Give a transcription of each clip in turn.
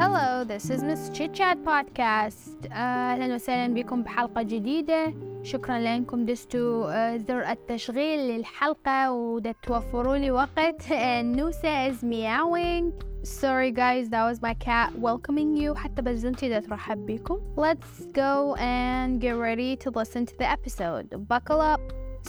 Hello, this is Miss Chit Chat Podcast. أهلا وسهلا بكم بحلقة جديدة. شكرا لأنكم دستوا آه، زر التشغيل للحلقة ودا توفروا لي وقت. نوسة is meowing. Sorry guys, that was my cat welcoming you. حتى بزنتي دا ترحب بكم. Let's go and get ready to listen to the episode. Buckle up.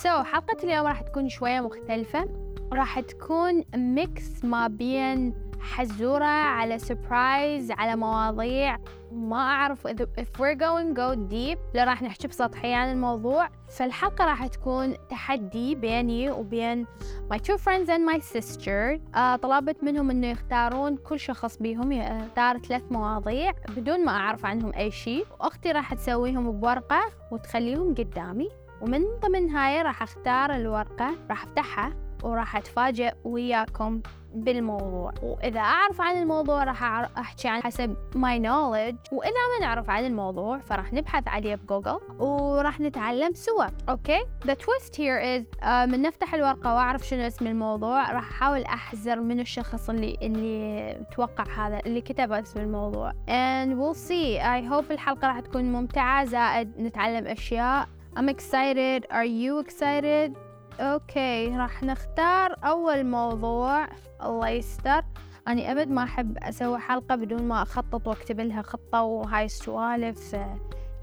So حلقة اليوم راح تكون شوية مختلفة. راح تكون ميكس ما بين حزورة على سربرايز على مواضيع. ما أعرف إذا if we're going go deep لا راح نحكي بسطحية عن الموضوع. فالحلقة راح تكون تحدي بيني وبين my two friends and my sister. آه طلبت منهم إنه يختارون كل شخص بيهم يختار ثلاث مواضيع بدون ما أعرف عنهم أي شيء. وأختي راح تسويهم بورقة وتخليهم قدامي. ومن ضمن هاي راح أختار الورقة راح أفتحها وراح أتفاجئ وياكم. بالموضوع. وإذا أعرف عن الموضوع راح أحكي عن حسب my knowledge. وإذا ما نعرف عن الموضوع فراح نبحث عليه بجوجل وراح نتعلم سوا. okay؟ The twist here is uh, من نفتح الورقة وأعرف شنو اسم الموضوع راح أحاول أحزر منو الشخص اللي اللي توقع هذا اللي كتب اسم الموضوع. And we'll see. I hope الحلقة راح تكون ممتعة. زائد نتعلم أشياء. I'm excited. Are you excited? أوكي راح نختار أول موضوع الله يستر. أنا أبد ما أحب أسوي حلقة بدون ما أخطط وأكتب لها خطة وهاي السوالف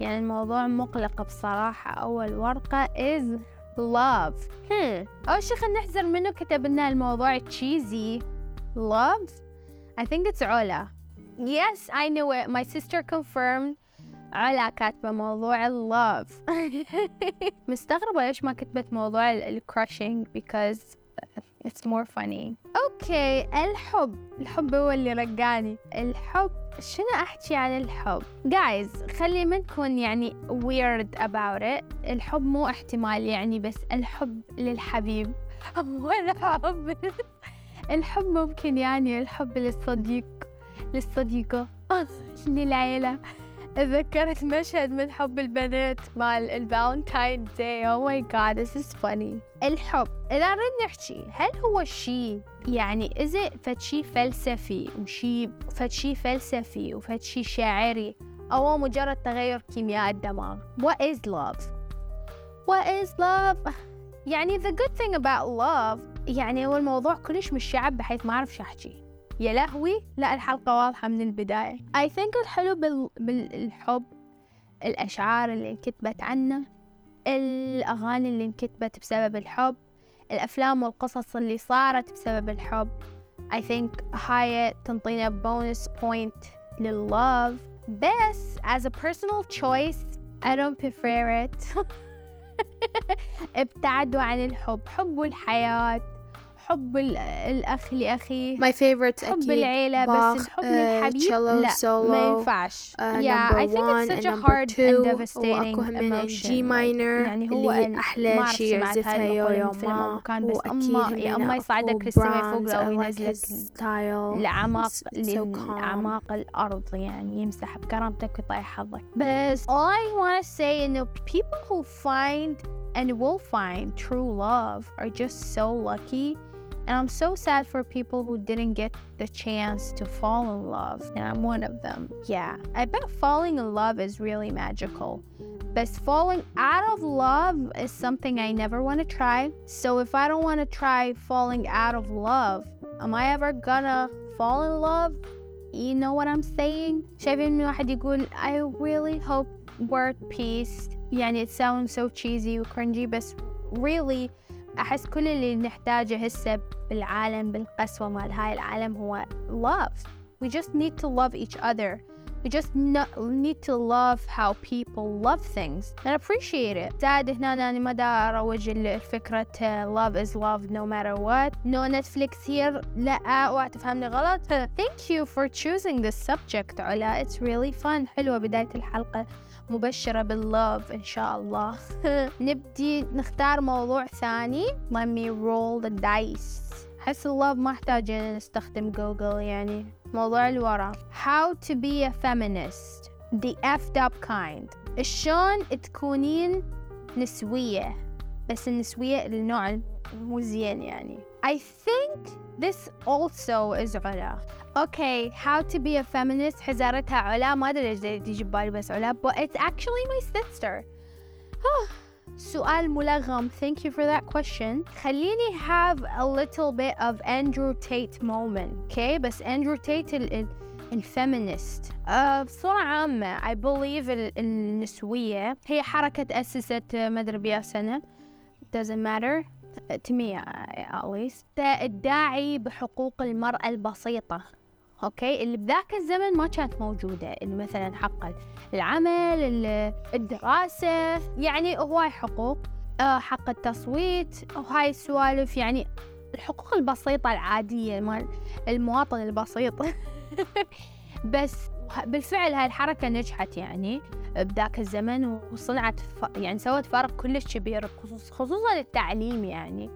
يعني الموضوع مقلق بصراحة. أول ورقة is love. hmm. أول شي خلينا نحذر منه كتب لنا الموضوع cheesy. Love? I think it's علا yes I knew it. My sister confirmed. علا كاتبة موضوع ال love مستغربة ليش ما كتبت موضوع ال crushing because it's more funny. okay الحب. الحب هو اللي رقاني. الحب شنو أحكي عن الحب؟ Guys خلي ما نكون يعني weird about it. الحب مو احتمال يعني بس الحب للحبيب. مو الحب. الحب ممكن يعني الحب للصديق. للصديقة. للعيلة. تذكرت مشهد من حب البنات مال ال Valentine's Day oh my God this is funny الحب إذا نريد نحكي هل هو شيء يعني إذا فد شيء فلسفي؟ وشي فد شيء فلسفي وفد شيء شاعري؟ أو مجرد تغير كيمياء الدماغ؟ What is love? What is love? يعني the good thing about love يعني هو الموضوع كلش متشعب بحيث ما أعرف شو أحكي. يا لهوي لا الحلقة واضحة من البداية. I think الحلو بال... بالحب الأشعار اللي انكتبت عنه الأغاني اللي انكتبت بسبب الحب الأفلام والقصص اللي صارت بسبب الحب. I think هاي تنطينا bonus point لل love بس as a personal choice I don't prefer it. ابتعدوا عن الحب حبوا الحياة حب الأخ لأخيه My favorite حب أكيد العيلة بس الحب uh, للحبيب لا solo, ما ينفعش. uh, yeah I think it's such a hard two, and devastating emotion. G minor يعني هو اللي أحلى شي يعزفها يويو ما. كان بس أما يا أما يصعدك السماء فوق لو ينزلك لأعماق لأعماق الأرض يعني يمسح بكرامتك ويطيح حظك. بس all I want to say إنه people who find and will find true love are just so lucky. And I'm so sad for people who didn't get the chance to fall in love. And I'm one of them. Yeah. I bet falling in love is really magical. But falling out of love is something I never want to try. So if I don't want to try falling out of love, am I ever gonna fall in love? You know what I'm saying? شايفين واحد يقول I really hope we're at peace. يعني it sounds so cheesy cringy, but really أحس كل اللي نحتاجه هسه بالعالم بالقسوة مال هاي العالم هو love we just need to love each other we just need to love how people love things and appreciate it زاد هنا أنا ما دا أروج الفكرة love is love no matter what no Netflix here لا اوعى تفهمني غلط thank you for choosing this subject علا it's really fun حلوة بداية الحلقة مبشرة باللوف إن شاء الله. نبدي نختار موضوع ثاني. Let me roll the dice. حس اللوف ما أحتاج نستخدم جوجل يعني. موضوع الورا how to be a feminist. The effed up kind. شلون تكونين نسوية. بس النسوية النوع مو زين يعني. I think this also is علا Okay, how to be a feminist حزارتها علا ما أدري ليش تيجي ببالي بس علا but it's actually my sister سؤال ملغم thank you for that question خليني have a little bit of Andrew Tate moment okay بس Andrew Tate ال ال الفيمينست uh, بصورة عامة I believe النسوية هي حركة أسست ما أدري بيا سنة doesn't matter To me at least الداعي بحقوق المرأة البسيطة. okay؟ اللي بذاك الزمن ما كانت موجودة. اللي مثلا حق العمل الدراسة يعني هواي حقوق. آه، حق التصويت وهاي السوالف. يعني الحقوق البسيطة العادية مال المواطن البسيط. بس بالفعل هاي الحركة نجحت يعني بذاك الزمن وصنعت يعني سوت فرق كلش كبير خصوصا التعليم يعني.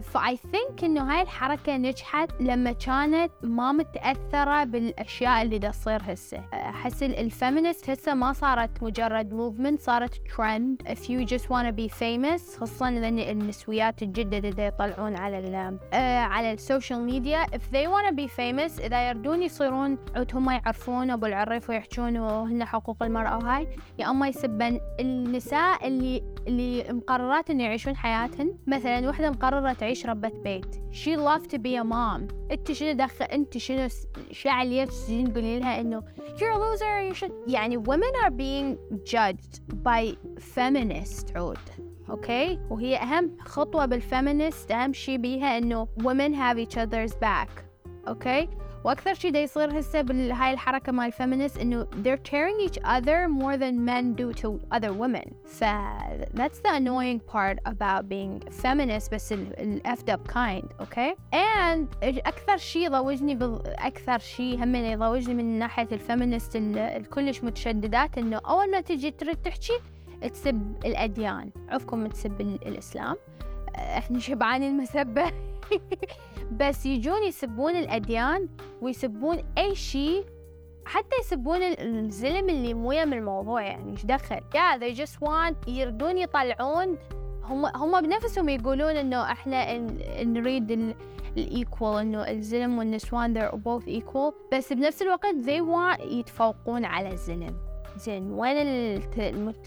ف I think إنه هاي الحركة نجحت لما كانت ما متأثرة بالأشياء اللي دا تصير هسه. أحس ال feminist هسه ما صارت مجرد movement صارت trend if you just wanna be famous خصوصا لأن النسويات الجدد دا يطلعون على آه على السوشيال ميديا if they wanna be famous إذا يردون يصيرون عود هم يعرفون أبو العريف ويحجون وهن حقوق المرأة وهاي يا أما يسبن النساء اللي اللي مقررات إنه يعيشون حياتهن. مثلا وحدة مقررة قررت تعيش ربة بيت. She loved to be a mom. انت شنو دخل انت شنو شعل يفسين تقولي لها انه you're a loser. You should يعني women are being judged by feminist عود. okay وهي أهم خطوة بال feminist أهم شي بيها إنه women have each other's back. okay وأكثر شيء دا يصير هسه بهاي الحركة مال ال feminist إنه they're tearing each other more than men do to other women. ف that's the annoying part about being feminist بس ال effed up kind okay? And أكثر شيء ضوجني بال... أكثر شيء هم يضوجني من ناحية ال feminist الكلش متشددات إنه أول ما تجي تريد تحكي تسب الأديان. عفكم تسب الإسلام. إحنا شبعانين المسبة. بس يجون يسبون الأديان ويسبون أي شيء حتى يسبون الزلم اللي مو من الموضوع يعني إيش دخل؟ Yeah they just want يردون يطلعون. هم هم بنفسهم يقولون إنه إحنا نريد ال equal إنه الزلم والنسوان they're both equal. بس بنفس الوقت they want يتفوقون على الزلم. زين وين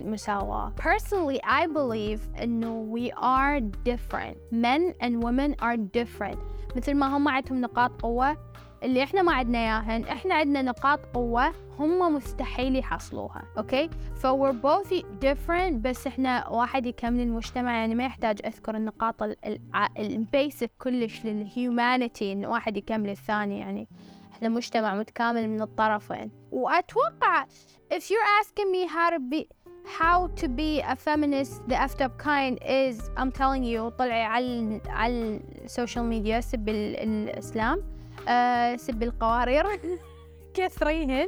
المساواة personally I believe انه we are different. Men and women are different. مثل ما هم عندهم نقاط قوة اللي إحنا ما عندنا إياهن إحنا عندنا نقاط قوة هم مستحيل يحصلوها okay؟ ف we're both different بس إحنا واحد يكمل المجتمع. يعني ما يحتاج أذكر النقاط ال basic كلش لل humanity إن واحد يكمل الثاني يعني إحنا مجتمع متكامل من الطرفين. وأتوقع if you're asking me how to be how to be a feminist the effed up kind is I'm telling you طلعي على على السوشيال ميديا سبي الإسلام أه سبي القوارير. كثريهن.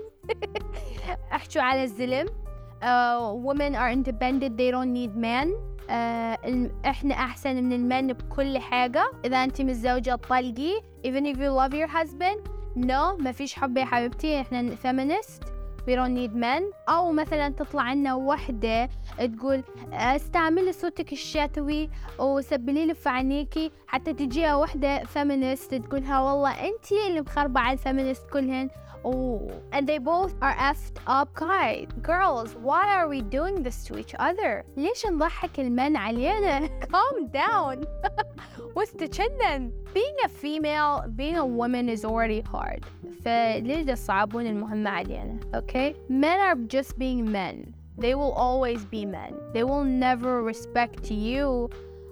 احجوا على الزلم. uh, women are independent they don't need men. uh, إحنا أحسن من ال men بكل حاجة. إذا انت متزوجة طلقي even if you love your husband no ما فيش حب يا حبيبتي إحنا feminist we don't need men أو مثلا تطلع عنا وحدة تقول استعملي صوتك الشتوي وسبلي لي في عينيكي حتى تجيها وحدة feminist تقولها والله انتي اللي مخربة على ال feminist كلهن Oh, and they both are effed up guys. Girls, why are we doing this to each other? ليش نضحك المن علينا? Calm down. واستجنن. Being a female, being a woman is already hard. فليش تصعبون المهمة علينا okay men are just being men they will always be men they will never respect you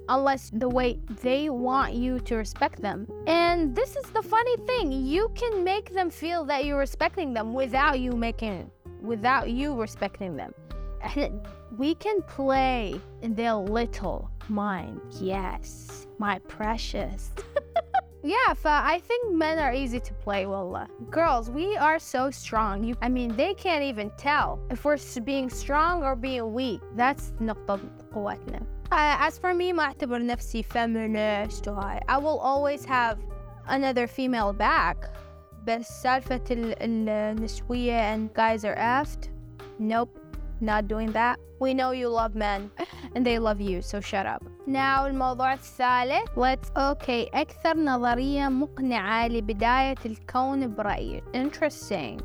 unless the way they want you to respect them. And this is the funny thing you can make them feel that you're respecting them without you making, without you respecting them. We can play in their little mind. Yes, my precious. Yeah, I think men are easy to play, wallah. Girls, we are so strong. You, I mean, they can't even tell if we're being strong or being weak. That's نقطة قوتنا. Uh, as for me, ما أعتبر نفسي feminist وهاي. I will always have another female back. بس سالفة النسوية and guys are effed. Nope. not doing that. We know you love men and they love you, so shut up. Now الموضوع الثالث let's okay أكثر نظرية مقنعة لبداية الكون برأيي interesting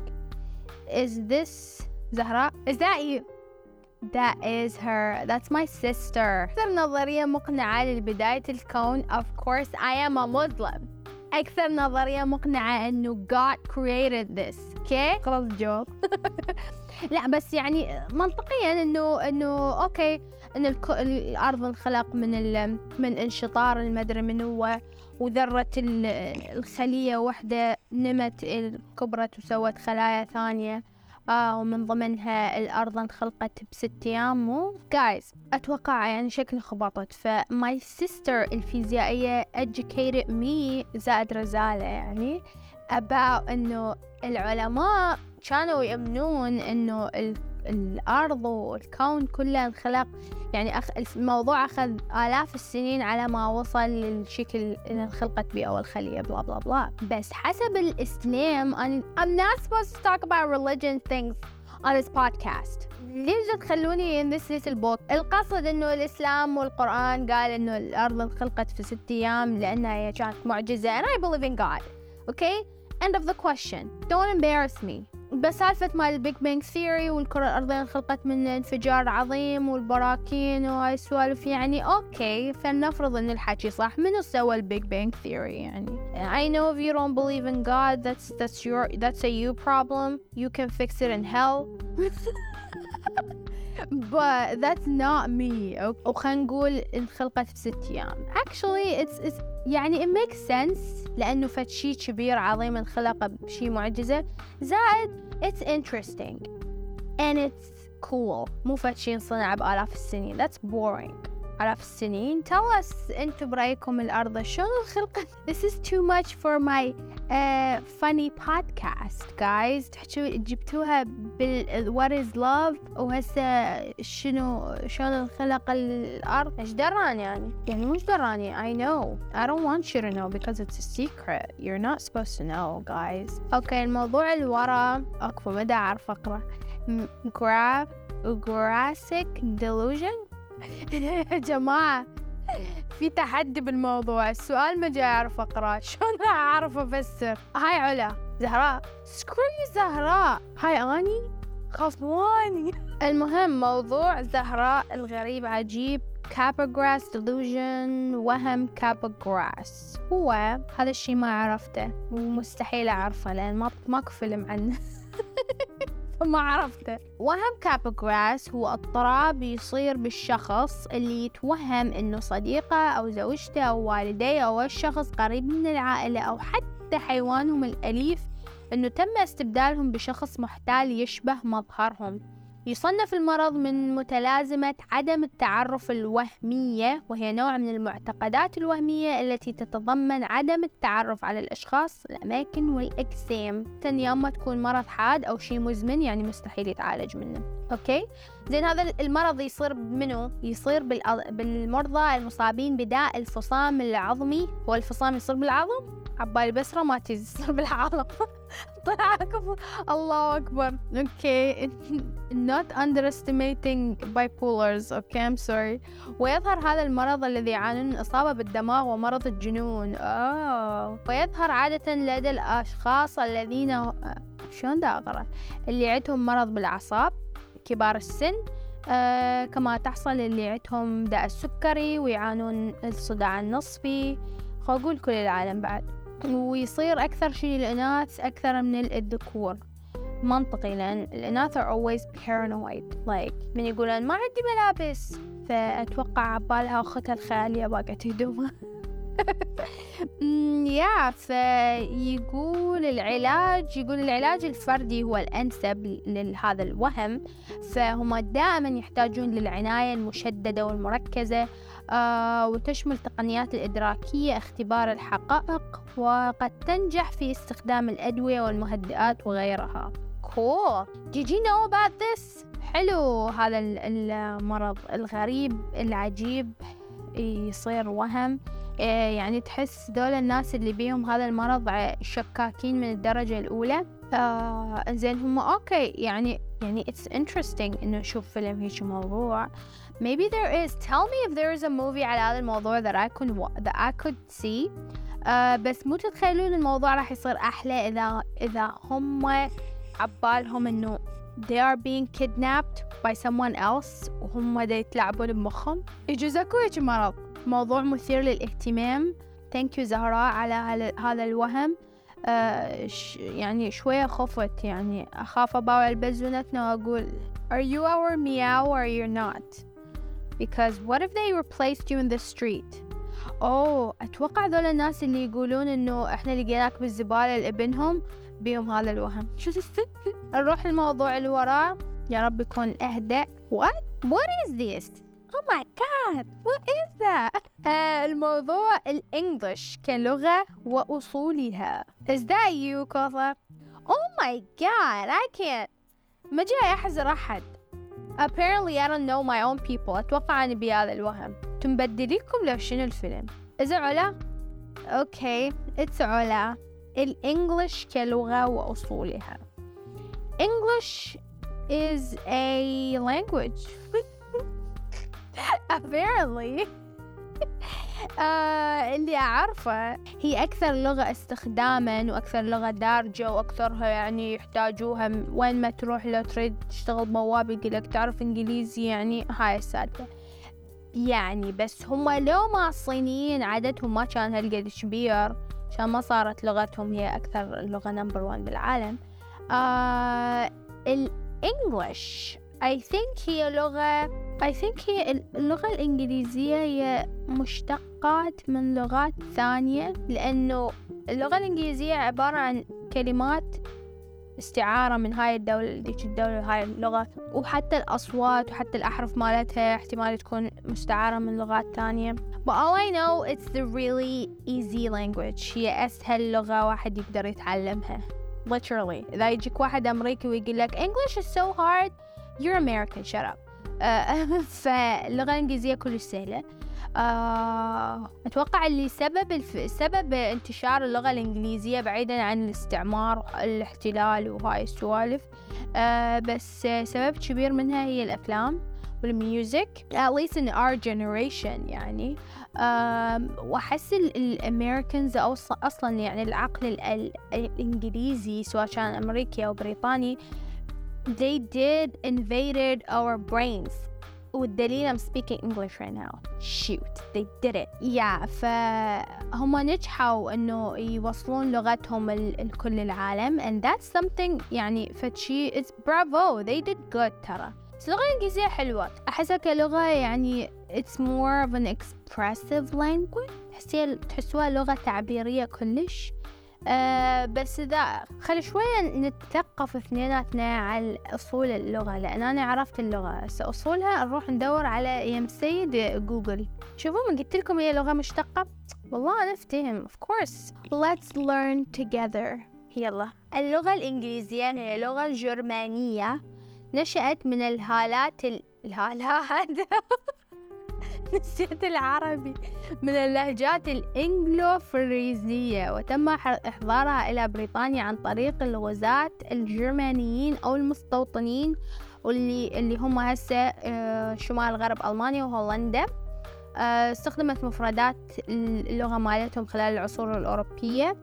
is this Zahra? Is that you? That is her. That's my sister. أكثر نظرية مقنعة لبداية الكون of course I am a Muslim. أكثر نظرية مقنعة إنه God created this. Okay? خلاص جواب. لا بس يعني منطقيا إنه إنه okay إن الأرض انخلق من من انشطار المدري منو وذرة الخلية واحدة نمت كبرت وسوت خلايا ثانية. آه ومن ضمنها الأرض انخلقت بست أيام مو جايز أتوقع يعني شكل خبطت. ف my sister الفيزيائية educated me زائد رزالة يعني about إنه العلماء كانوا يؤمنون إنه الأرض والكون كله انخلق. يعني أخ... الموضوع أخذ آلاف السنين على ما وصل للشكل اللي انخلقت به أول خلية بلا بلا بلا بس حسب الإسلام I'm not supposed to talk about religion things on this podcast. ليش تخلوني in this little book القصد إنه الإسلام والقرآن قال إنه الأرض انخلقت في ست أيام لأنها هي كانت معجزة and I believe in God. Okay? End of the question. Don't embarrass me. بس سالفة مال ال Big Bang Theory والكرة الأرضية انخلقت من انفجار عظيم والبراكين وهاي السوالف يعني okay فلنفرض إن الحكي صح منو سوى ال Big Bang Theory يعني؟ I know if you don't believe in God that's that's your that's a you problem. You can fix it in hell. But that's not me. وخلينا نقول انخلقت في ست أيام. Actually it's, it's يعني it makes sense لأنه فد شي كبير عظيم انخلق بشي معجزة. زائد it's interesting and it's cool مو فد شي انصنع بآلاف السنين that's boring آلاف السنين tell us انتو برأيكم الأرض شلون خلقت this is too much for my uh, funny podcast guys تحكوا جبتوها بال what is love وهسه شنو شلون خلق الأرض ايش دراني يعني يعني مش دراني I know I don't want you to know because it's a secret you're not supposed to know guys اوكي okay, الموضوع اللي ورا اكفو مدى اعرف اقرا graph graphic delusion يا جماعة في تحدي بالموضوع. السؤال ما جاي أعرف أقرأ شلون راح أعرف أفسر؟ هاي علا. زهراء. سكري زهراء. هاي أني خصواني المهم موضوع زهراء الغريب عجيب. كاباجراس delusion وهم كاباجراس هو هذا الشي ما عرفته ومستحيل أعرفه لأن ماكو فيلم عنه. ما عرفته. وهم كابوغراس هو اضطراب يصير بالشخص اللي يتوهم إنه صديقه أو زوجته أو والديه أو الشخص قريب من العائلة أو حتى حيوانهم الأليف إنه تم استبدالهم بشخص محتال يشبه مظهرهم. يصنف المرض من متلازمة عدم التعرف الوهمية وهي نوع من المعتقدات الوهمية التي تتضمن عدم التعرف على الأشخاص الأماكن والأجسام. يا أما تكون مرض حاد أو شيء مزمن يعني مستحيل يتعالج منه. Okay? زين هذا المرض يصير منو؟ يصير بالمرضى المصابين بداء الفصام العظمي. هو الفصام يصير بالعظم؟ عبالي بس روماتيز يصير بالعظم. طلع الله أكبر. Okay. Not underestimating bipolars. okay I'm sorry. ويظهر هذا المرض الذي يعانون من إصابة بالدماغ ومرض الجنون. أوه. ويظهر عادة لدى الأشخاص الذين شلون دا أقرأ؟ اللي عندهم مرض بالأعصاب. كبار السن آه كما تحصل اللي عندهم داء السكري ويعانون الصداع النصفي. خو أقول كل العالم بعد. ويصير أكثر شي للإناث أكثر من الذكور. منطقي لأن الإناث are always paranoid. Like من يقولون ما عندي ملابس. فأتوقع عبالها أختها الخالية باقت هدومها يا فيقول العلاج يقول العلاج الفردي هو الأنسب لهذا الوهم. فهم دائما يحتاجون للعناية المشددة والمركزة آه وتشمل تقنيات الإدراكية اختبار الحقائق وقد تنجح في استخدام الأدوية والمهدئات وغيرها. cool did you know about this حلو. هذا المرض الغريب العجيب يصير وهم. يعني تحس دول الناس اللي بيهم هذا المرض شكاكين من الدرجة الأولى. آه زين هم أوكي يعني يعني it's interesting إنه أشوف فيلم هيك موضوع. Maybe there is. Tell me if there is a movie على هذا الموضوع that I could that I could see. آه بس مو تتخيلون الموضوع راح يصير أحلى إذا إذا هم عبالهم إنه they are being kidnapped by someone else وهم دا يتلعبون بمخهم. يجوز اكو هيك مرض موضوع مثير للاهتمام thank you زهراء على هذا الوهم آه يعني شوية خفت يعني أخاف أباوع البزونتنا وأقول Are you our meow or you're not? Because what if they replaced you in the street? أوه أتوقع ذول الناس اللي يقولون إنه إحنا لقيناك بالزبالة لابنهم بيهم هذا الوهم شو نروح الموضوع اللي وراه يا رب يكون أهدأ What? What is this? Oh my god What is that? uh, الموضوع الإنجليش كلغة وأصولها Is that you كوثر? Oh my god I can't ما جاي أحزر أحد Apparently I don't know my own people أتوقع أني بهذا الوهم تنبدليكم لو شنو الفيلم إذا علا؟ أوكي okay. It's علا الإنجليش كلغة وأصولها English is a language apparently. آه اللي أعرفه هي أكثر لغة استخداما وأكثر لغة دارجة وأكثرها يعني يحتاجوها وين ما تروح لو تريد تشتغل بواب يقولك تعرف إنجليزي يعني هاي السالفة. يعني بس هم لو ما الصينيين عددهم ما كان هالقد كبير عشان ما صارت لغتهم هي أكثر لغة نمبر وان بالعالم. آه الإنجليش I think هي لغة I think هي اللغة الإنجليزية هي مشتقات من لغات ثانية لأنه اللغة الإنجليزية عبارة عن كلمات استعارة من هاي الدولة ديك الدولة هاي اللغة. وحتى الأصوات وحتى الأحرف مالتها احتمال تكون مستعارة من لغات ثانية. But all I know it's the really easy language. هي أسهل لغة واحد يقدر يتعلمها. Literally. إذا يجيك واحد أمريكي ويقول لك English is so hard you're American. Shut up. فاللغة الإنجليزية كلش سهلة. آه أتوقع اللي سبب الف... سبب انتشار اللغة الإنجليزية بعيدا عن الاستعمار الاحتلال وهاي السوالف آه بس سبب كبير منها هي الأفلام والميوزك at least in our generation يعني. وأحس الأمريكانز أصلا يعني العقل الإنجليزي سواء كان أمريكي أو بريطاني they did invaded our brains والدليل I'm speaking English right now shoot they did it yeah فهم نجحوا انه يوصلون لغتهم لكل العالم and that's something يعني فشي it's bravo they did good ترى بس اللغة الإنجليزية حلوة أحسها كلغة يعني it's more of an expressive language تحسيها تحسوها لغة تعبيرية كلش أه بس إذا خل شوية نتثقف اثنيناتنا على أصول اللغة لأن أنا عرفت اللغة. هسه أصولها نروح ندور على يم سيد جوجل. شوفوا من قلت لكم هي لغة مشتقة؟ والله أنا أفتهم. Of course. Let's learn together. يلا. اللغة الإنجليزية هي لغة جرمانية نشأت من الهالات ال... الهالات. نسيت العربي. من اللهجات الإنجلو فريزية وتم إحضارها إلى بريطانيا عن طريق الغزاة الجرمانيين أو المستوطنين واللي اللي هم هسه آه، شمال غرب ألمانيا وهولندا. آه، استخدمت مفردات اللغة مالتهم خلال العصور الأوروبية.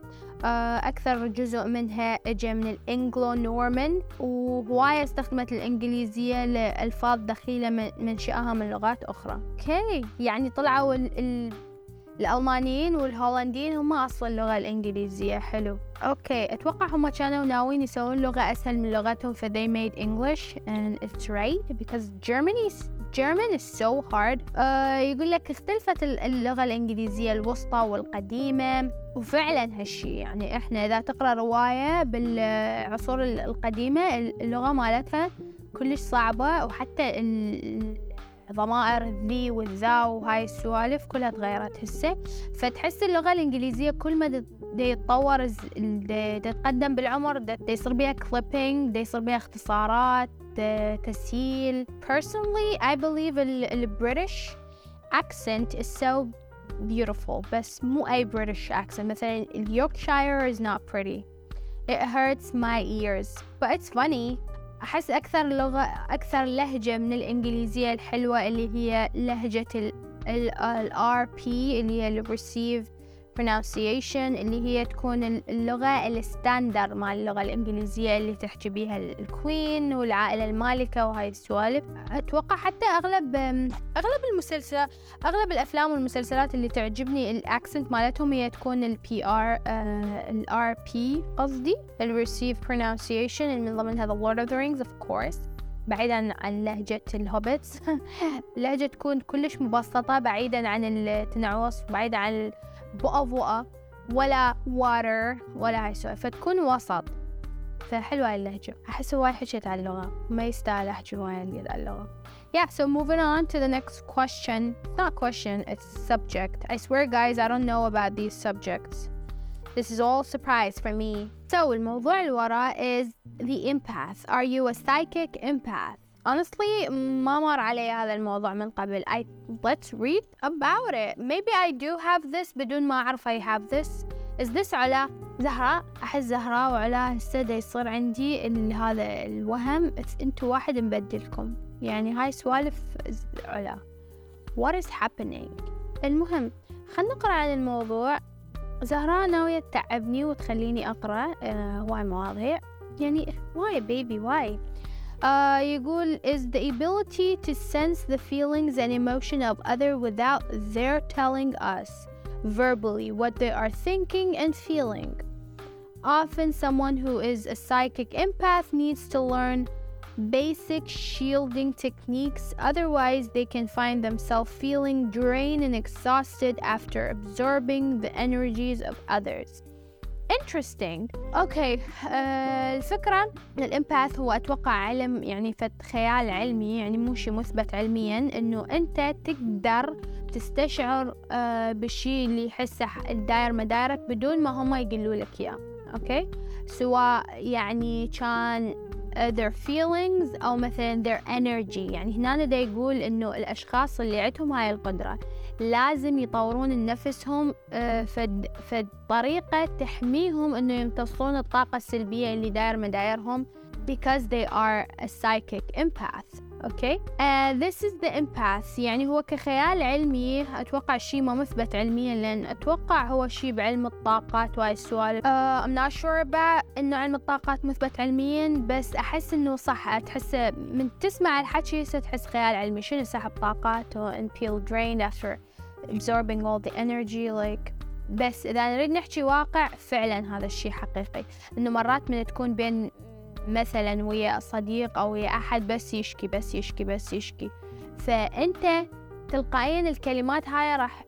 أكثر جزء منها اجى من ال Anglo Norman وهواية استخدمت الإنجليزية لألفاظ دخيلة من منشأها من لغات أخرى. Okay. يعني طلعوا ال الألمانيين والهولنديين هم أصل اللغة الإنجليزية. حلو. Okay. أتوقع هم كانوا ناويين يسوون لغة أسهل من لغتهم ف they made English and it's right because Germany German is so hard. uh, يقول لك اختلفت اللغة الإنجليزية الوسطى والقديمة. وفعلا هالشي يعني إحنا إذا تقرأ رواية بالعصور القديمة اللغة مالتها كلش صعبة وحتى ضمائر ذي والذا وهاي السوالف كلها تغيرت هسه فتحس اللغة الإنجليزية كل ما دي يتطور تتقدم بالعمر يصير بيها كليبينج يصير بيها اختصارات تسهيل. Personally I believe the British accent is so beautiful بس مو أي British accent. مثلا ال Yorkshire is not pretty. It hurts my ears but it's funny. أحس أكثر لغة أكثر لهجة من الإنجليزية الحلوة اللي هي لهجة ال RP اللي هي ال Received pronunciation اللي هي تكون اللغة ال standard مال اللغة الإنجليزية اللي تحكي بيها ال Queen والعائلة المالكة وهاي السوالف. أتوقع حتى أغلب أغلب المسلسلات أغلب الأفلام والمسلسلات اللي تعجبني ال accent مالتهم هي تكون ال PR ال RP قصدي ال Received pronunciation من ضمنها The Lord of the Rings of course. بعيدا عن لهجة ال Hobbits لهجة تكون كلش مبسطة بعيدا عن التنعوص بعيدا عن بؤة بؤة ولا water ولا هاي السوالف فتكون وسط فحلوة هاي اللهجة أحس هواي حكيت على اللغة ما يستاهل أحكي هواي على اللغة Yeah, so moving on to the next question. Not question, it's subject. I swear, guys, I don't know about these subjects. This is all surprise for me. So الموضوع اللي وراه is the empath. Are you a psychic empath? Honestly ما مر علي هذا الموضوع من قبل. I let's read about it. Maybe I do have this بدون ما أعرف I have this. Is this علا زهراء؟ أحس زهراء وعلا هسه يصير عندي هذا الوهم أنتوا واحد مبدلكم. يعني هاي سوالف علا what is happening المهم خلنا نقرأ عن الموضوع. زهراء ناوية تتعبني وتخليني أقرأ آه هواي مواضيع. يعني why baby why uh, يقول is the ability to sense the feelings and emotion of other without their telling us verbally what they are thinking and feeling. Often someone who is a psychic empath needs to learn basic shielding techniques otherwise they can find themselves feeling drained and exhausted after absorbing the energies of others. Interesting أوكي okay. uh, الفكرة الإمباث هو أتوقع علم يعني فت خيال علمي يعني مو شيء مثبت علميا إنه أنت تقدر تستشعر uh, بالشيء اللي يحسه الداير مدارك بدون ما هم يقولوا لك إياه okay. سواء يعني كان their feelings أو مثلا their energy. يعني هنا دا يقول إنه الأشخاص اللي عندهم هاي القدرة لازم يطورون نفسهم فد فد طريقة تحميهم إنه يمتصون الطاقة السلبية اللي داير مدايرهم because they are a psychic empath. Okay. This is the empath. يعني هو كخيال علمي أتوقع شيء ما مثبت علميا لأن أتوقع هو شيء بعلم الطاقات وهاي السوالف. Uh, I'm not sure about إنه علم الطاقات مثبت علميا بس أحس إنه صح. تحس من تسمع الحكي ستحس خيال علمي. شنو سحب طاقاته and feel drained after absorbing all the energy like. بس إذا نريد نحكي واقع فعلا هذا الشيء حقيقي. إنه مرات من تكون بين مثلا ويا صديق أو ويا أحد بس يشكي بس يشكي بس يشكي. فأنت تلقائيا الكلمات هاي راح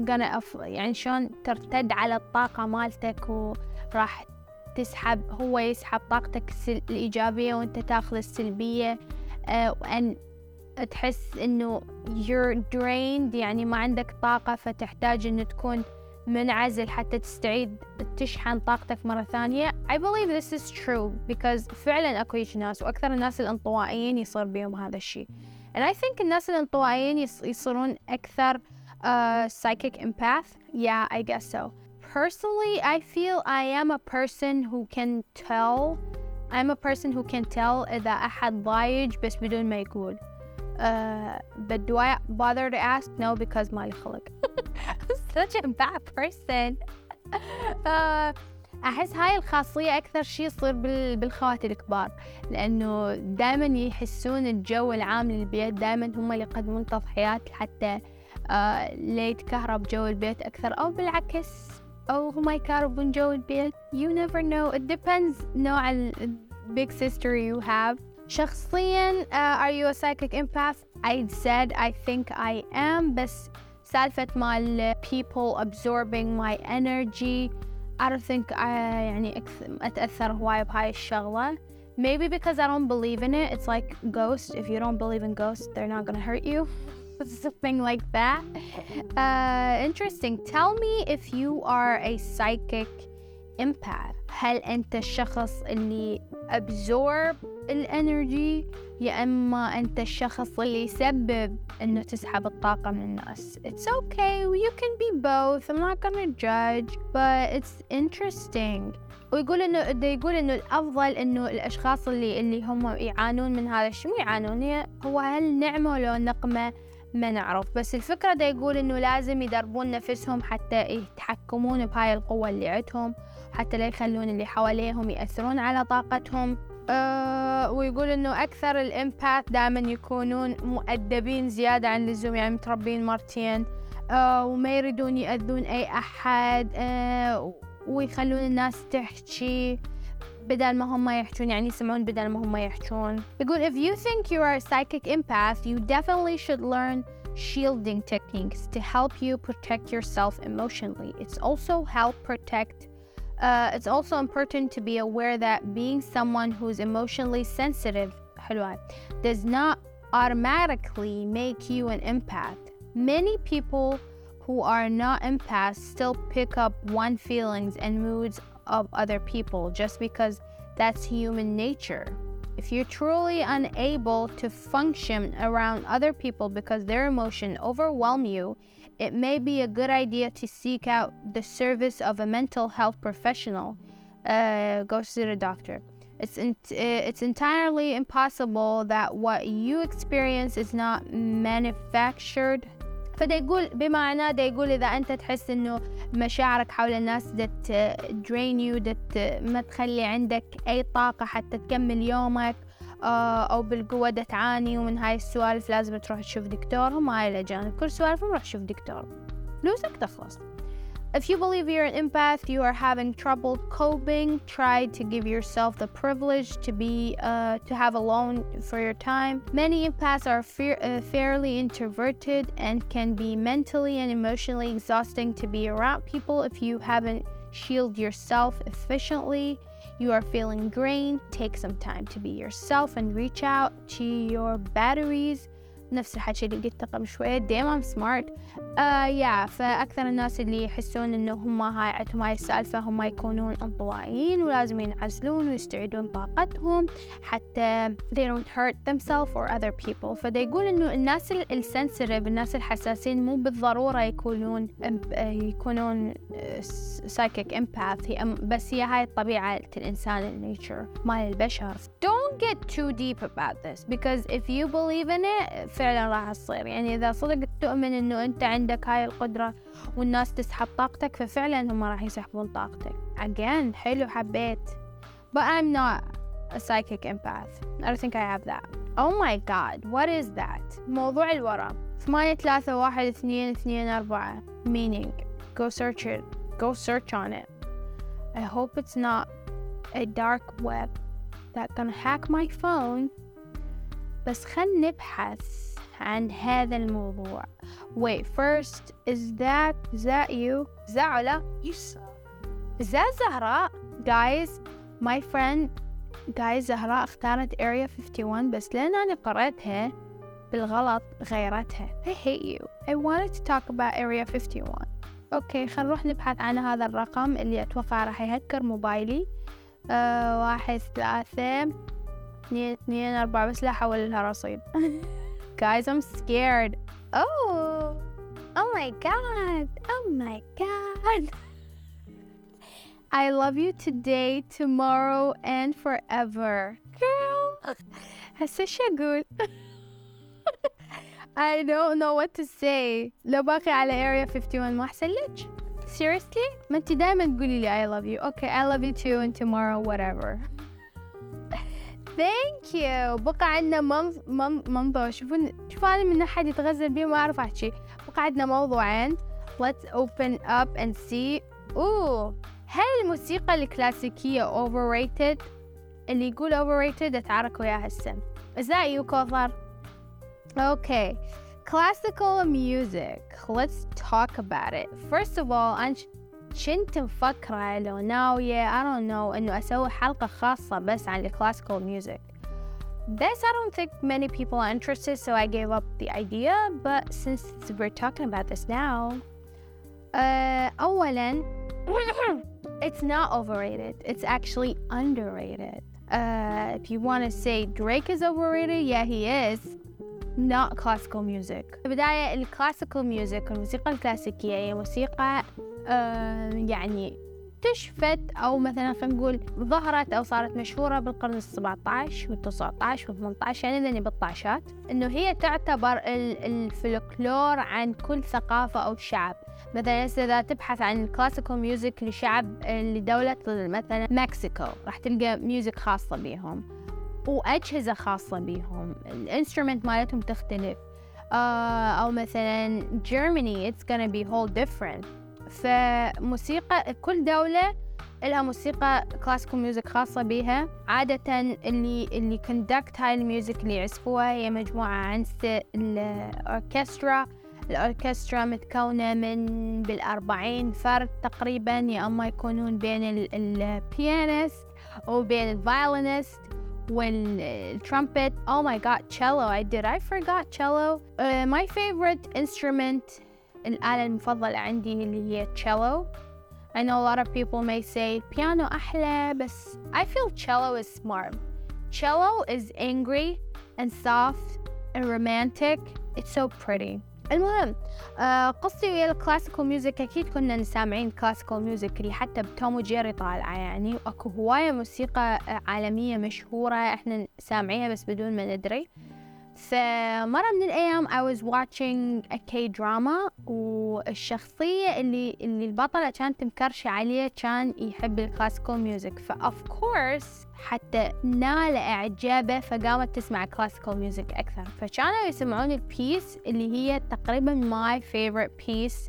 gonna يعني شلون ترتد على الطاقة مالتك وراح تسحب هو يسحب طاقتك الإيجابية وأنت تاخذ السلبية. وأن تحس إنه you're drained يعني ما عندك طاقة فتحتاج إنه تكون منعزل حتى تستعيد تشحن طاقتك مرة ثانية I believe this is true because فعلا أكو ناس وأكثر الناس الانطوائيين يصير بيهم هذا الشيء and I think الناس الانطوائيين يصيرون أكثر uh, psychic empath yeah I guess so personally I feel I am a person who can tell I'm a person who can tell إذا أحد ضايج بس بدون ما يقول uh, but do I bother to ask? No, because مالي خلق. Such a bad person. أحس هاي الخاصية أكثر شي يصير بالخوات الكبار لأنه دائما يحسون الجو العام للبيت دائما هم اللي يقدمون تضحيات حتى uh, ليتكهرب جو البيت أكثر أو بالعكس أو هم يكهربون جو البيت. You never know. It depends نوع ال big sister you have. شخصيا uh, are you a psychic empath? I said I think I am بس سالفة مال people absorbing my energy I don't think I يعني أتأثر هواي بهاي الشغلة maybe because I don't believe in it it's like ghost if you don't believe in ghosts they're not gonna hurt you something like that uh, interesting tell me if you are a psychic empath هل أنت الشخص اللي absorb الانرجي يا إما أنت الشخص اللي يسبب إنه تسحب الطاقة من الناس. It's okay you can be both I'm not gonna judge but it's interesting. ويقول إنه ده يقول إنه الأفضل إنه الأشخاص اللي اللي هم يعانون من هذا. الشيء يعانون؟ هو هل نعمة لو نقمة؟ ما نعرف. بس الفكرة ده يقول إنه لازم يدربون نفسهم حتى يتحكمون بهاي القوة اللي عندهم. حتى لا يخلون اللي حواليهم يأثرون على طاقتهم. أه ويقول إنه أكثر الامباث دائما يكونون مؤدبين زيادة عن اللزوم يعني متربين مرتين. أه وما يريدون يأذون أي أحد. أه ويخلون الناس تحكي بدل ما هم يحجون يعني يسمعون بدل ما هم يحجون يقول if you think you are a psychic empath you definitely should learn shielding techniques to help you protect yourself emotionally. It's also help protect uh, it's also important to be aware that being someone who's emotionally sensitive does not automatically make you an empath. Many people who are not empaths still pick up one feelings and moods of other people just because that's human nature. If you're truly unable to function around other people because their emotion overwhelm you, it may be a good idea to seek out the service of a mental health professional. Uh, go see the doctor. It's, in, it's entirely impossible that what you experience is not manufactured فدا يقول بمعنى دا يقول إذا أنت تحس إنه مشاعرك حول الناس دت درين يو دت ما تخلي عندك أي طاقة حتى تكمل يومك آه، أو بالقوة تعاني ومن هاي السوالف لازم تروح تشوف دكتور هم هاي الأجانب. كل سوالفهم روح شوف دكتور فلوسك تخلص. If you believe you're an empath, you are having trouble coping, try to give yourself the privilege to be uh, to have alone for your time. Many empaths are fear, uh, fairly introverted and can be mentally and emotionally exhausting to be around people if you haven't shielded yourself efficiently. You are feeling drained, take some time to be yourself and reach out to your batteries نفس الحكي اللي قلته قبل شوية دايما smart آه يا فأكثر الناس اللي يحسون إنه هم هاي عندهم هاي السالفة هم يكونون انطوائيين ولازم ينعزلون ويستعيدون طاقتهم حتى they don't hurt themselves or other people. فدا يقول إنه الناس ال sensitive الناس الحساسين مو بالضرورة يكونون يكونون psychic empath. هي بس هي هاي طبيعة الإنسان ال nature مال البشر. Don't get too deep about this because if you believe in it فعلا راح تصير. يعني إذا صدق تؤمن إنه أنت عندك هاي القدرة والناس تسحب طاقتك ففعلا هم راح يسحبون طاقتك. Again حلو حبيت. But I'm not a psychic empath. I don't think I have that. Oh my god what is that? موضوع الورا. ثمانية ثلاثة واحد اثنين اثنين أربعة. Meaning go search it. Go search on it. I hope it's not a dark web that gonna hack my phone. بس خل نبحث. عن هذا الموضوع. Wait first is that is that you زعلة yes is that زهراء guys my friend guys زهراء اختارت area 51 بس لأن أنا قرأتها بالغلط غيرتها. I hate you. I wanted to talk about area 51 أوكي خل نروح نبحث عن هذا الرقم اللي أتوقع راح يهكر موبايلي. أه واحد ثلاثة اثنين اثنين أربعة بس لا أحول لها رصيد. Guys I'm scared Oh Oh my god Oh my god I love you today, tomorrow, and forever. Girl, هسه شو أقول؟ I don't know what to say. لو باقي على area 51 ما أحسن لك؟ Seriously؟ ما أنت دايما تقولي لي I love you. Okay, I love you too and tomorrow whatever. ثانك يو بقى عندنا منظ... من... منظور شوفون شوفوا أنا من أحد يتغزل بيه ما أعرف أحكي. بقى عندنا موضوعين let's open up and see. أوه هل الموسيقى الكلاسيكية overrated اللي يقول overrated أتعارك وياه هسه is that you كوثر okay. Classical music. Let's talk about it. First of all أنا كنت مفكرة لو ناوية I don't know إنه أسوي حلقة خاصة بس عن الكلاسيكال music This I don't think many people are interested so I gave up the idea but since we're talking about this now uh, أولا it's not overrated it's actually underrated uh, if you want to say Drake is overrated yeah he is not classical music بداية ال classical music الموسيقى الكلاسيكية هي موسيقى آه يعني اكتشفت أو مثلا خلينا نقول ظهرت أو صارت مشهورة بالقرن السبعة عشر والتسعة عشر والثمانية عشر يعني ذني بالطاشات إنه هي تعتبر الفلكلور عن كل ثقافة أو شعب. مثلا إذا تبحث عن ال classical music لشعب لدولة مثلا Mexico راح تلقى music خاصة بيهم وأجهزة خاصة بيهم. ال instrument مالتهم تختلف. uh, أو مثلا Germany it's gonna be whole different. فموسيقى كل دولة لها موسيقى classical music خاصة بيها. عادة اللي اللي conduct هاي ال music اللي يعزفوها هي مجموعة عن الأوركسترا. الأوركسترا متكونة من بالأربعين فرد تقريبا يا أما يكونون بين ال pianist وبين ال violinist وال trumpet oh my god cello. I did I forgot cello? Uh, my favorite instrument الآلة المفضلة عندي اللي هي cello. I know a lot of people may say piano أحلى بس I feel cello is smart. Cello is angry and soft and romantic. It's so pretty. المهم آه قصتي ويا ال classical music أكيد كنا سامعين classical music اللي حتى بتوم وجيري طالعة يعني وأكو هواية موسيقى عالمية مشهورة إحنا سامعيها بس بدون ما ندري. فمرة من الأيام I was watching a K-drama والشخصية اللي اللي البطلة كانت مكرشة عليه كان يحب ال classical music ف of course حتى نال إعجابه فقامت تسمع classical music أكثر. فكانوا يسمعون ال piece اللي هي تقريبا my favorite piece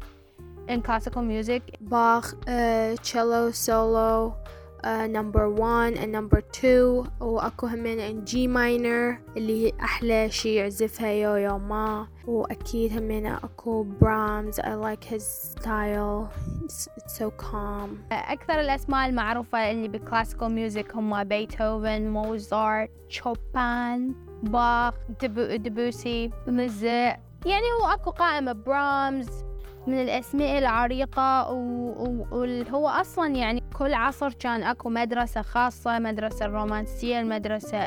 in classical music. Bach, uh, cello solo number 1 and number 2 واكو همين in G minor اللي هي أحلى شي يعزفها يو يو ما. وأكيد همين أكو برامز like his style. It's, it's so calm. أكثر الأسماء المعروفة اللي بال classical music هم بيتهوفن موزارت شوبان باخ دبو دبوسي مزق يعني هو أكو قائمة برامز من الأسماء العريقة وهو أصلا يعني كل عصر كان أكو مدرسة خاصة مدرسة الرومانسية المدرسة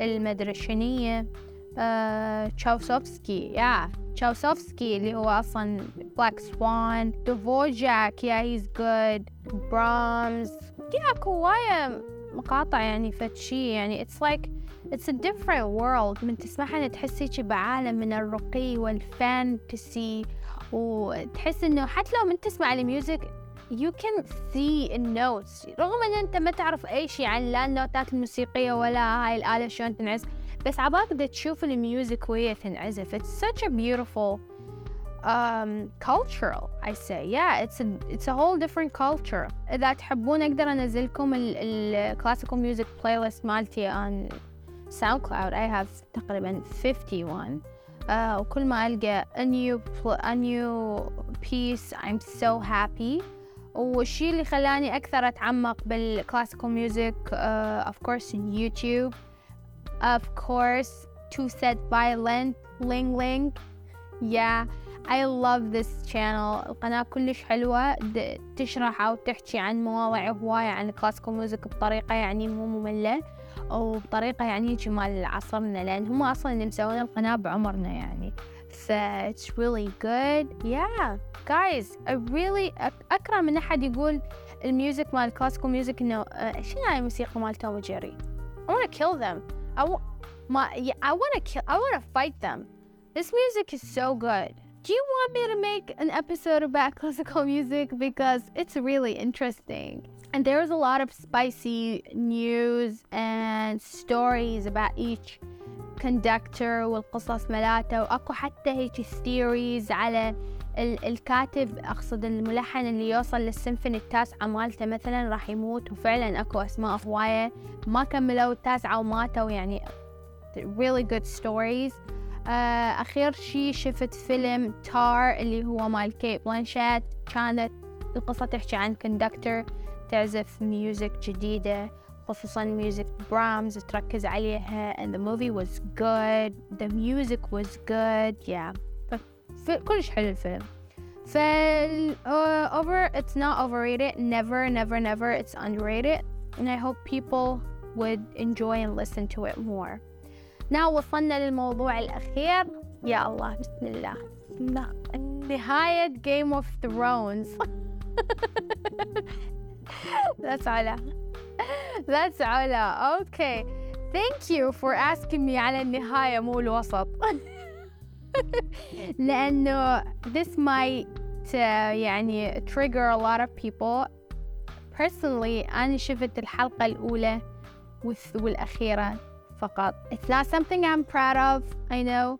المدرشنية آه، تشايكوفسكي yeah تشايكوفسكي اللي هو أصلا Black Swan دفورجاك yeah he's good برامز yeah أكو هواية مقاطع يعني فد شي يعني it's like it's a different world. من تسمعها تحسي بعالم من الرقي وال fantasy. وتحس إنه حتى لو من تسمع ال music you can see ال notes رغم إن أنت ما تعرف أي شيء عن لا النوتات الموسيقية ولا هاي الآلة شلون تنعزف بس عبالك بدك تشوف ال music وهي تنعزف. It's such a beautiful um, cultural I say. Yeah it's a it's a whole different culture. إذا تحبون أقدر أنزلكم ال classical music playlist مالتي on SoundCloud I have تقريبا 51 uh, وكل ما ألقى a new, a new piece I'm so happy. والشي اللي خلاني أكثر أتعمق بال classical music uh, of course يوتيوب of course TwoSet Violin Ling Ling. Yeah I love this channel. القناة كلش حلوة. تشرح أو تحكي عن مواضيع هواية عن ال classical music بطريقة يعني مو مملة. وبطريقة يعني مال عصرنا لأن هم أصلا اللي مسوين القناة بعمرنا يعني ف it's really good yeah guys I really أكره من أحد يقول ال music مال ال classical music إنه شنو هاي الموسيقى مال توم وجيري I wanna kill them I, w- my, yeah, I wanna kill I wanna fight them this music is so good do you want me to make an episode about classical music because it's really interesting and there's a lot of spicy news and stories about each conductor والقصص ملاته. وأكو حتى هيك theories على الكاتب أقصد الملحن اللي يوصل للسيمفوني التاسعة مالته مثلا راح يموت. وفعلا أكو أسماء هواية ما كملوا التاسعة وماتوا. يعني really good stories. آه، أخير شي شفت فيلم تار اللي هو مال كيت بلانشات كانت القصة تحكي عن conductor تعزف ميوزك جديدة خصوصا ميوزك برامز تركز عليها and the movie was good the music was good yeah كلش حلو الفيلم ف uh, over it's not overrated never never never it's underrated and I hope people would enjoy and listen to it more now وصلنا للموضوع الأخير يا الله بسم الله نهاية Game of Thrones That's علا That's علا Okay Thank you for asking me على النهاية مو الوسط لأنه this might uh, يعني trigger a lot of people personally أنا شفت الحلقة الأولى والأخيرة فقط It's not something I'm proud of I know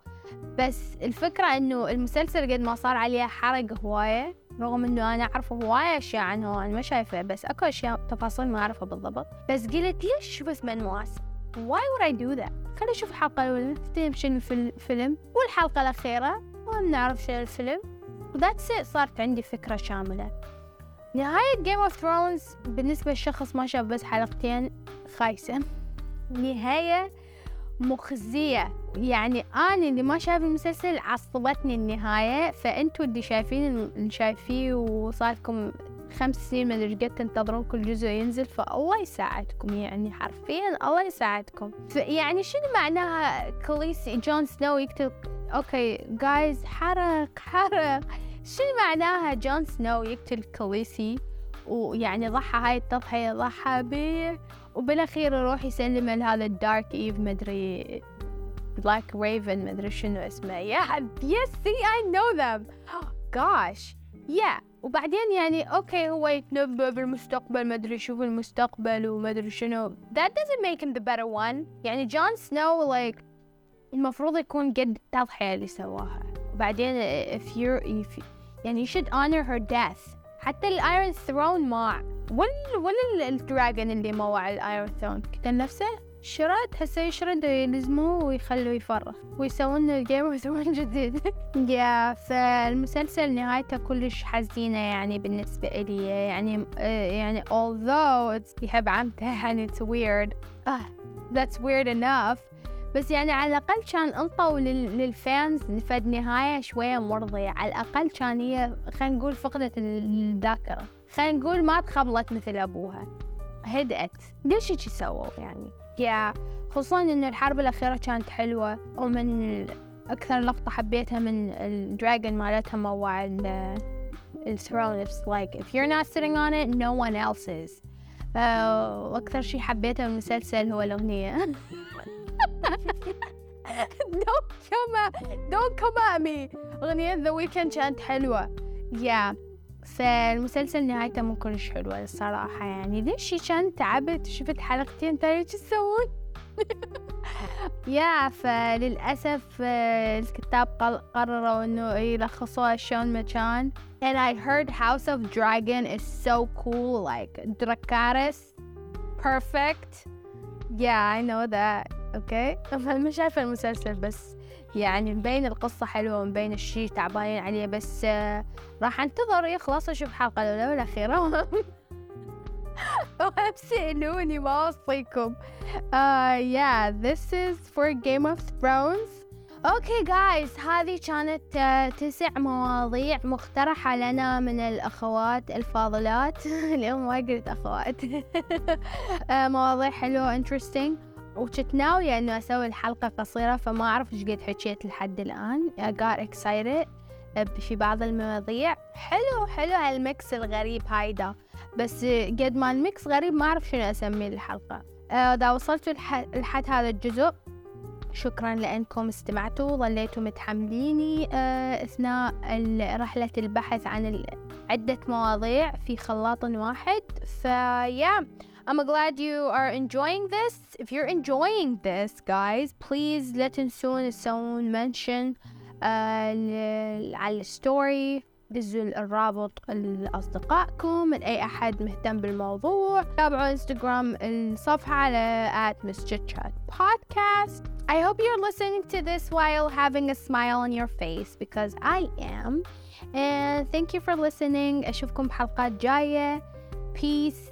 بس الفكرة إنه المسلسل قد ما صار عليه حرق هواية رغم إنه أنا أعرف هواية أشياء عنه أنا ما شايفة بس أكو أشياء تفاصيل ما أعرفها بالضبط. بس قلت ليش بس منواس why would I do that? خليني أشوف الحلقة الأولى. نفتهم شنو في الفيلم؟ والحلقة الأخيرة. وما نعرف شنو الفيلم. وذاتس it. صارت عندي فكرة شاملة. نهاية Game of Thrones بالنسبة لشخص ما شاف بس حلقتين خايسة. نهاية مخزية. يعني أنا اللي ما شايف المسلسل عصبتني النهاية فأنتوا اللي شايفين اللي شايفيه وصار لكم خمس سنين ما ادري قد تنتظرون كل جزء ينزل فالله يساعدكم يعني حرفيا الله يساعدكم. يعني شنو معناها كاليسي جون سنو يقتل؟ okay guys حرق حرق. شنو معناها جون سنو يقتل كليسي؟ ويعني ضحى هاي التضحية ضحى بيه وبالأخير يروح يسلم لهذا الدارك إيف مدري بلاك ريفن مدري شنو اسمه. يا يس سي اي نو ذم gosh يا وبعدين يعني أوكي هو يتنبأ بالمستقبل ما ادري شو المستقبل وما ادري شنو. That doesn't make him the better one. يعني جون سنو like المفروض يكون قد التضحية اللي سواها. وبعدين if you're if يعني you should honor her death. حتى ال Iron Throne ماع ولا ولا ال dragon اللي موع ال Iron Throne قتل نفسه شرد هسه يشرد يلزموه ويخلوه يفرغ ويسوون ال Game of Throne جديد. yeah فالمسلسل نهايته كلش حزينة يعني بالنسبة إلي يعني يعني although it's عمته يعني it's weird. Uh, that's weird enough. بس يعني على الأقل كان انطوا للفانز فد نهاية شوية مرضية. على الأقل كان هي خلينا نقول فقدت الذاكرة. خلينا نقول ما تخبلت مثل أبوها. هدأت. ليش هيك سووا يعني؟ يا خصوصا إن الحرب الأخيرة كانت حلوة ومن أكثر لقطة حبيتها من الدراجون مالتها موع الثرون it's like if you're not sitting on it no one else is. وأكثر شي حبيته من المسلسل هو الأغنية. don't come at me. أغنية ذا ويكند كانت حلوة. يا yeah. فالمسلسل نهايته مو كلش حلوة الصراحة يعني. ليش كان تعبت؟ شفت حلقتين ترى شو تسوون يا فللأسف الكتاب قرروا إنه يلخصوها شلون ما كان. And I heard House of Dragon is so cool like Dracarys. Perfect. Yeah I know that. أوكي فما شايفة المسلسل بس يعني مبين القصة حلوة ومبين الشي تعبانين عليه بس آه راح انتظر. يخلص أشوف الحلقة الأولى والأخيرة. ولا بسألوني ما أوصيكم. uh, yeah this is for Game of Thrones. okay guys هذه كانت uh, تسع مواضيع مقترحة لنا من الأخوات الفاضلات. اليوم ما قلت أخوات. uh, مواضيع حلوة interesting. وكنت ناوية إنه أسوي الحلقة قصيرة فما أعرف إيش قد حكيت لحد الآن. I got excited في بعض المواضيع. حلو حلو هال mix الغريب هايدا. بس قد ما ال mix غريب ما أعرف شنو أسميه الحلقة إذا وصلتوا لحد هذا الجزء شكرا لأنكم استمعتوا. ظليتوا متحمليني أثناء رحلة البحث عن عدة مواضيع في خلاط واحد. فيا I'm glad you are enjoying this. If you're enjoying this, guys, please لا تنسون تسوون mention uh, على الستوري دزوا الرابط لأصدقائكم لأي أحد مهتم بالموضوع تابعوا انستغرام الصفحة على at Miss Chit Chat Podcast I hope you're listening to this while having a smile on your face because I am and thank you for listening أشوفكم بحلقات جاية peace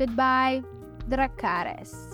Goodbye, Dracarys.